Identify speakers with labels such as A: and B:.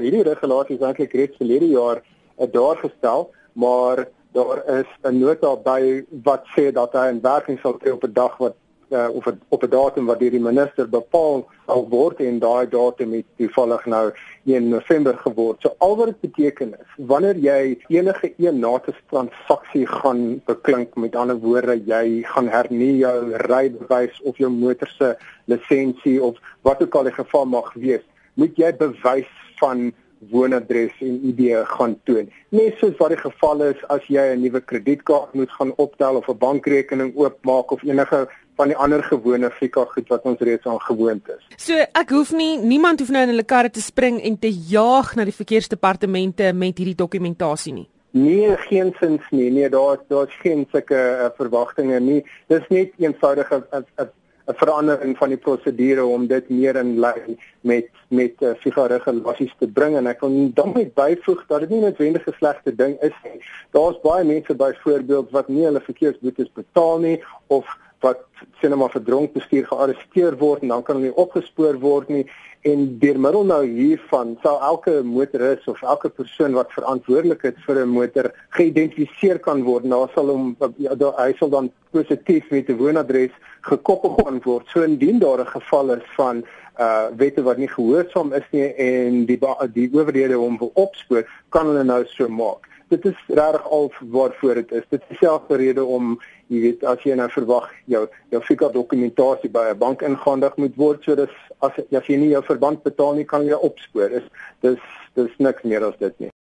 A: Hierdie regulasie is eintlik reeds verlede jaar uh, daar gestel, maar daar is 'n nota by wat sê dat hy in werking sal tree op 'n dag wat uh, of het, op 'n datum wat deur die minister bepaal sal word en daai datum het toevallig nou 1 November geword. So al wat dit beteken is, wanneer jy enige een nates transaksie gaan beklink, met ander woorde, jy gaan hernie jou rybewys of jou motor se lisensie of wat ook al die geval mag wees, moet jy bewys van woonadres en ID gaan toon. Net soos wat die geval is as jy 'n nuwe kredietkaart moet gaan optel of 'n bankrekening oopmaak of enige van die ander gewone Fika goed wat ons reeds aan gewoond is.
B: So ek hoef nie niemand hoef nou in hulle karre te spring en te jaag na die verkeersdepartemente met hierdie dokumentasie nie.
A: Nee, geensins nie. Nee, daar daar's geen sulke uh, verwagtinge nie. Dis net eenvoudig 'n 'n verandering van die prosedure om dit meer in lyn met met uh, FIFA regulasies te bring en ek wil dan net byvoeg dat dit nie noodwendig 'n slegte ding is nie. Daar's baie mense byvoorbeeld wat nie hulle verkeersboetes betaal nie of wat sien maar verdronk bestuur gearresteer word en dan kan hulle nie opgespoor word nie. En deur middel nou hiervan sal elke motoris of elke persoon wat verantwoordelik is vir 'n motor geïdentifiseer kan word. Nou sal hom ja, hy sal dan positief met 'n woonadres gekoppel gaan word. So indien daar 'n geval is van uh wette wat nie gehoorsaam is nie en die die owerhede hom wil opspoor kan hulle nou so maak dit is regtig al waarvoor dit is. Dit is dieselfde rede om, jy weet, as jy nou verwag jou jou fika dokumentasie by 'n bank ingehandig moet word, so dis as as jy nie jou verband betaal nie, kan jy opspoor. Dis dis dis niks meer as dit nie.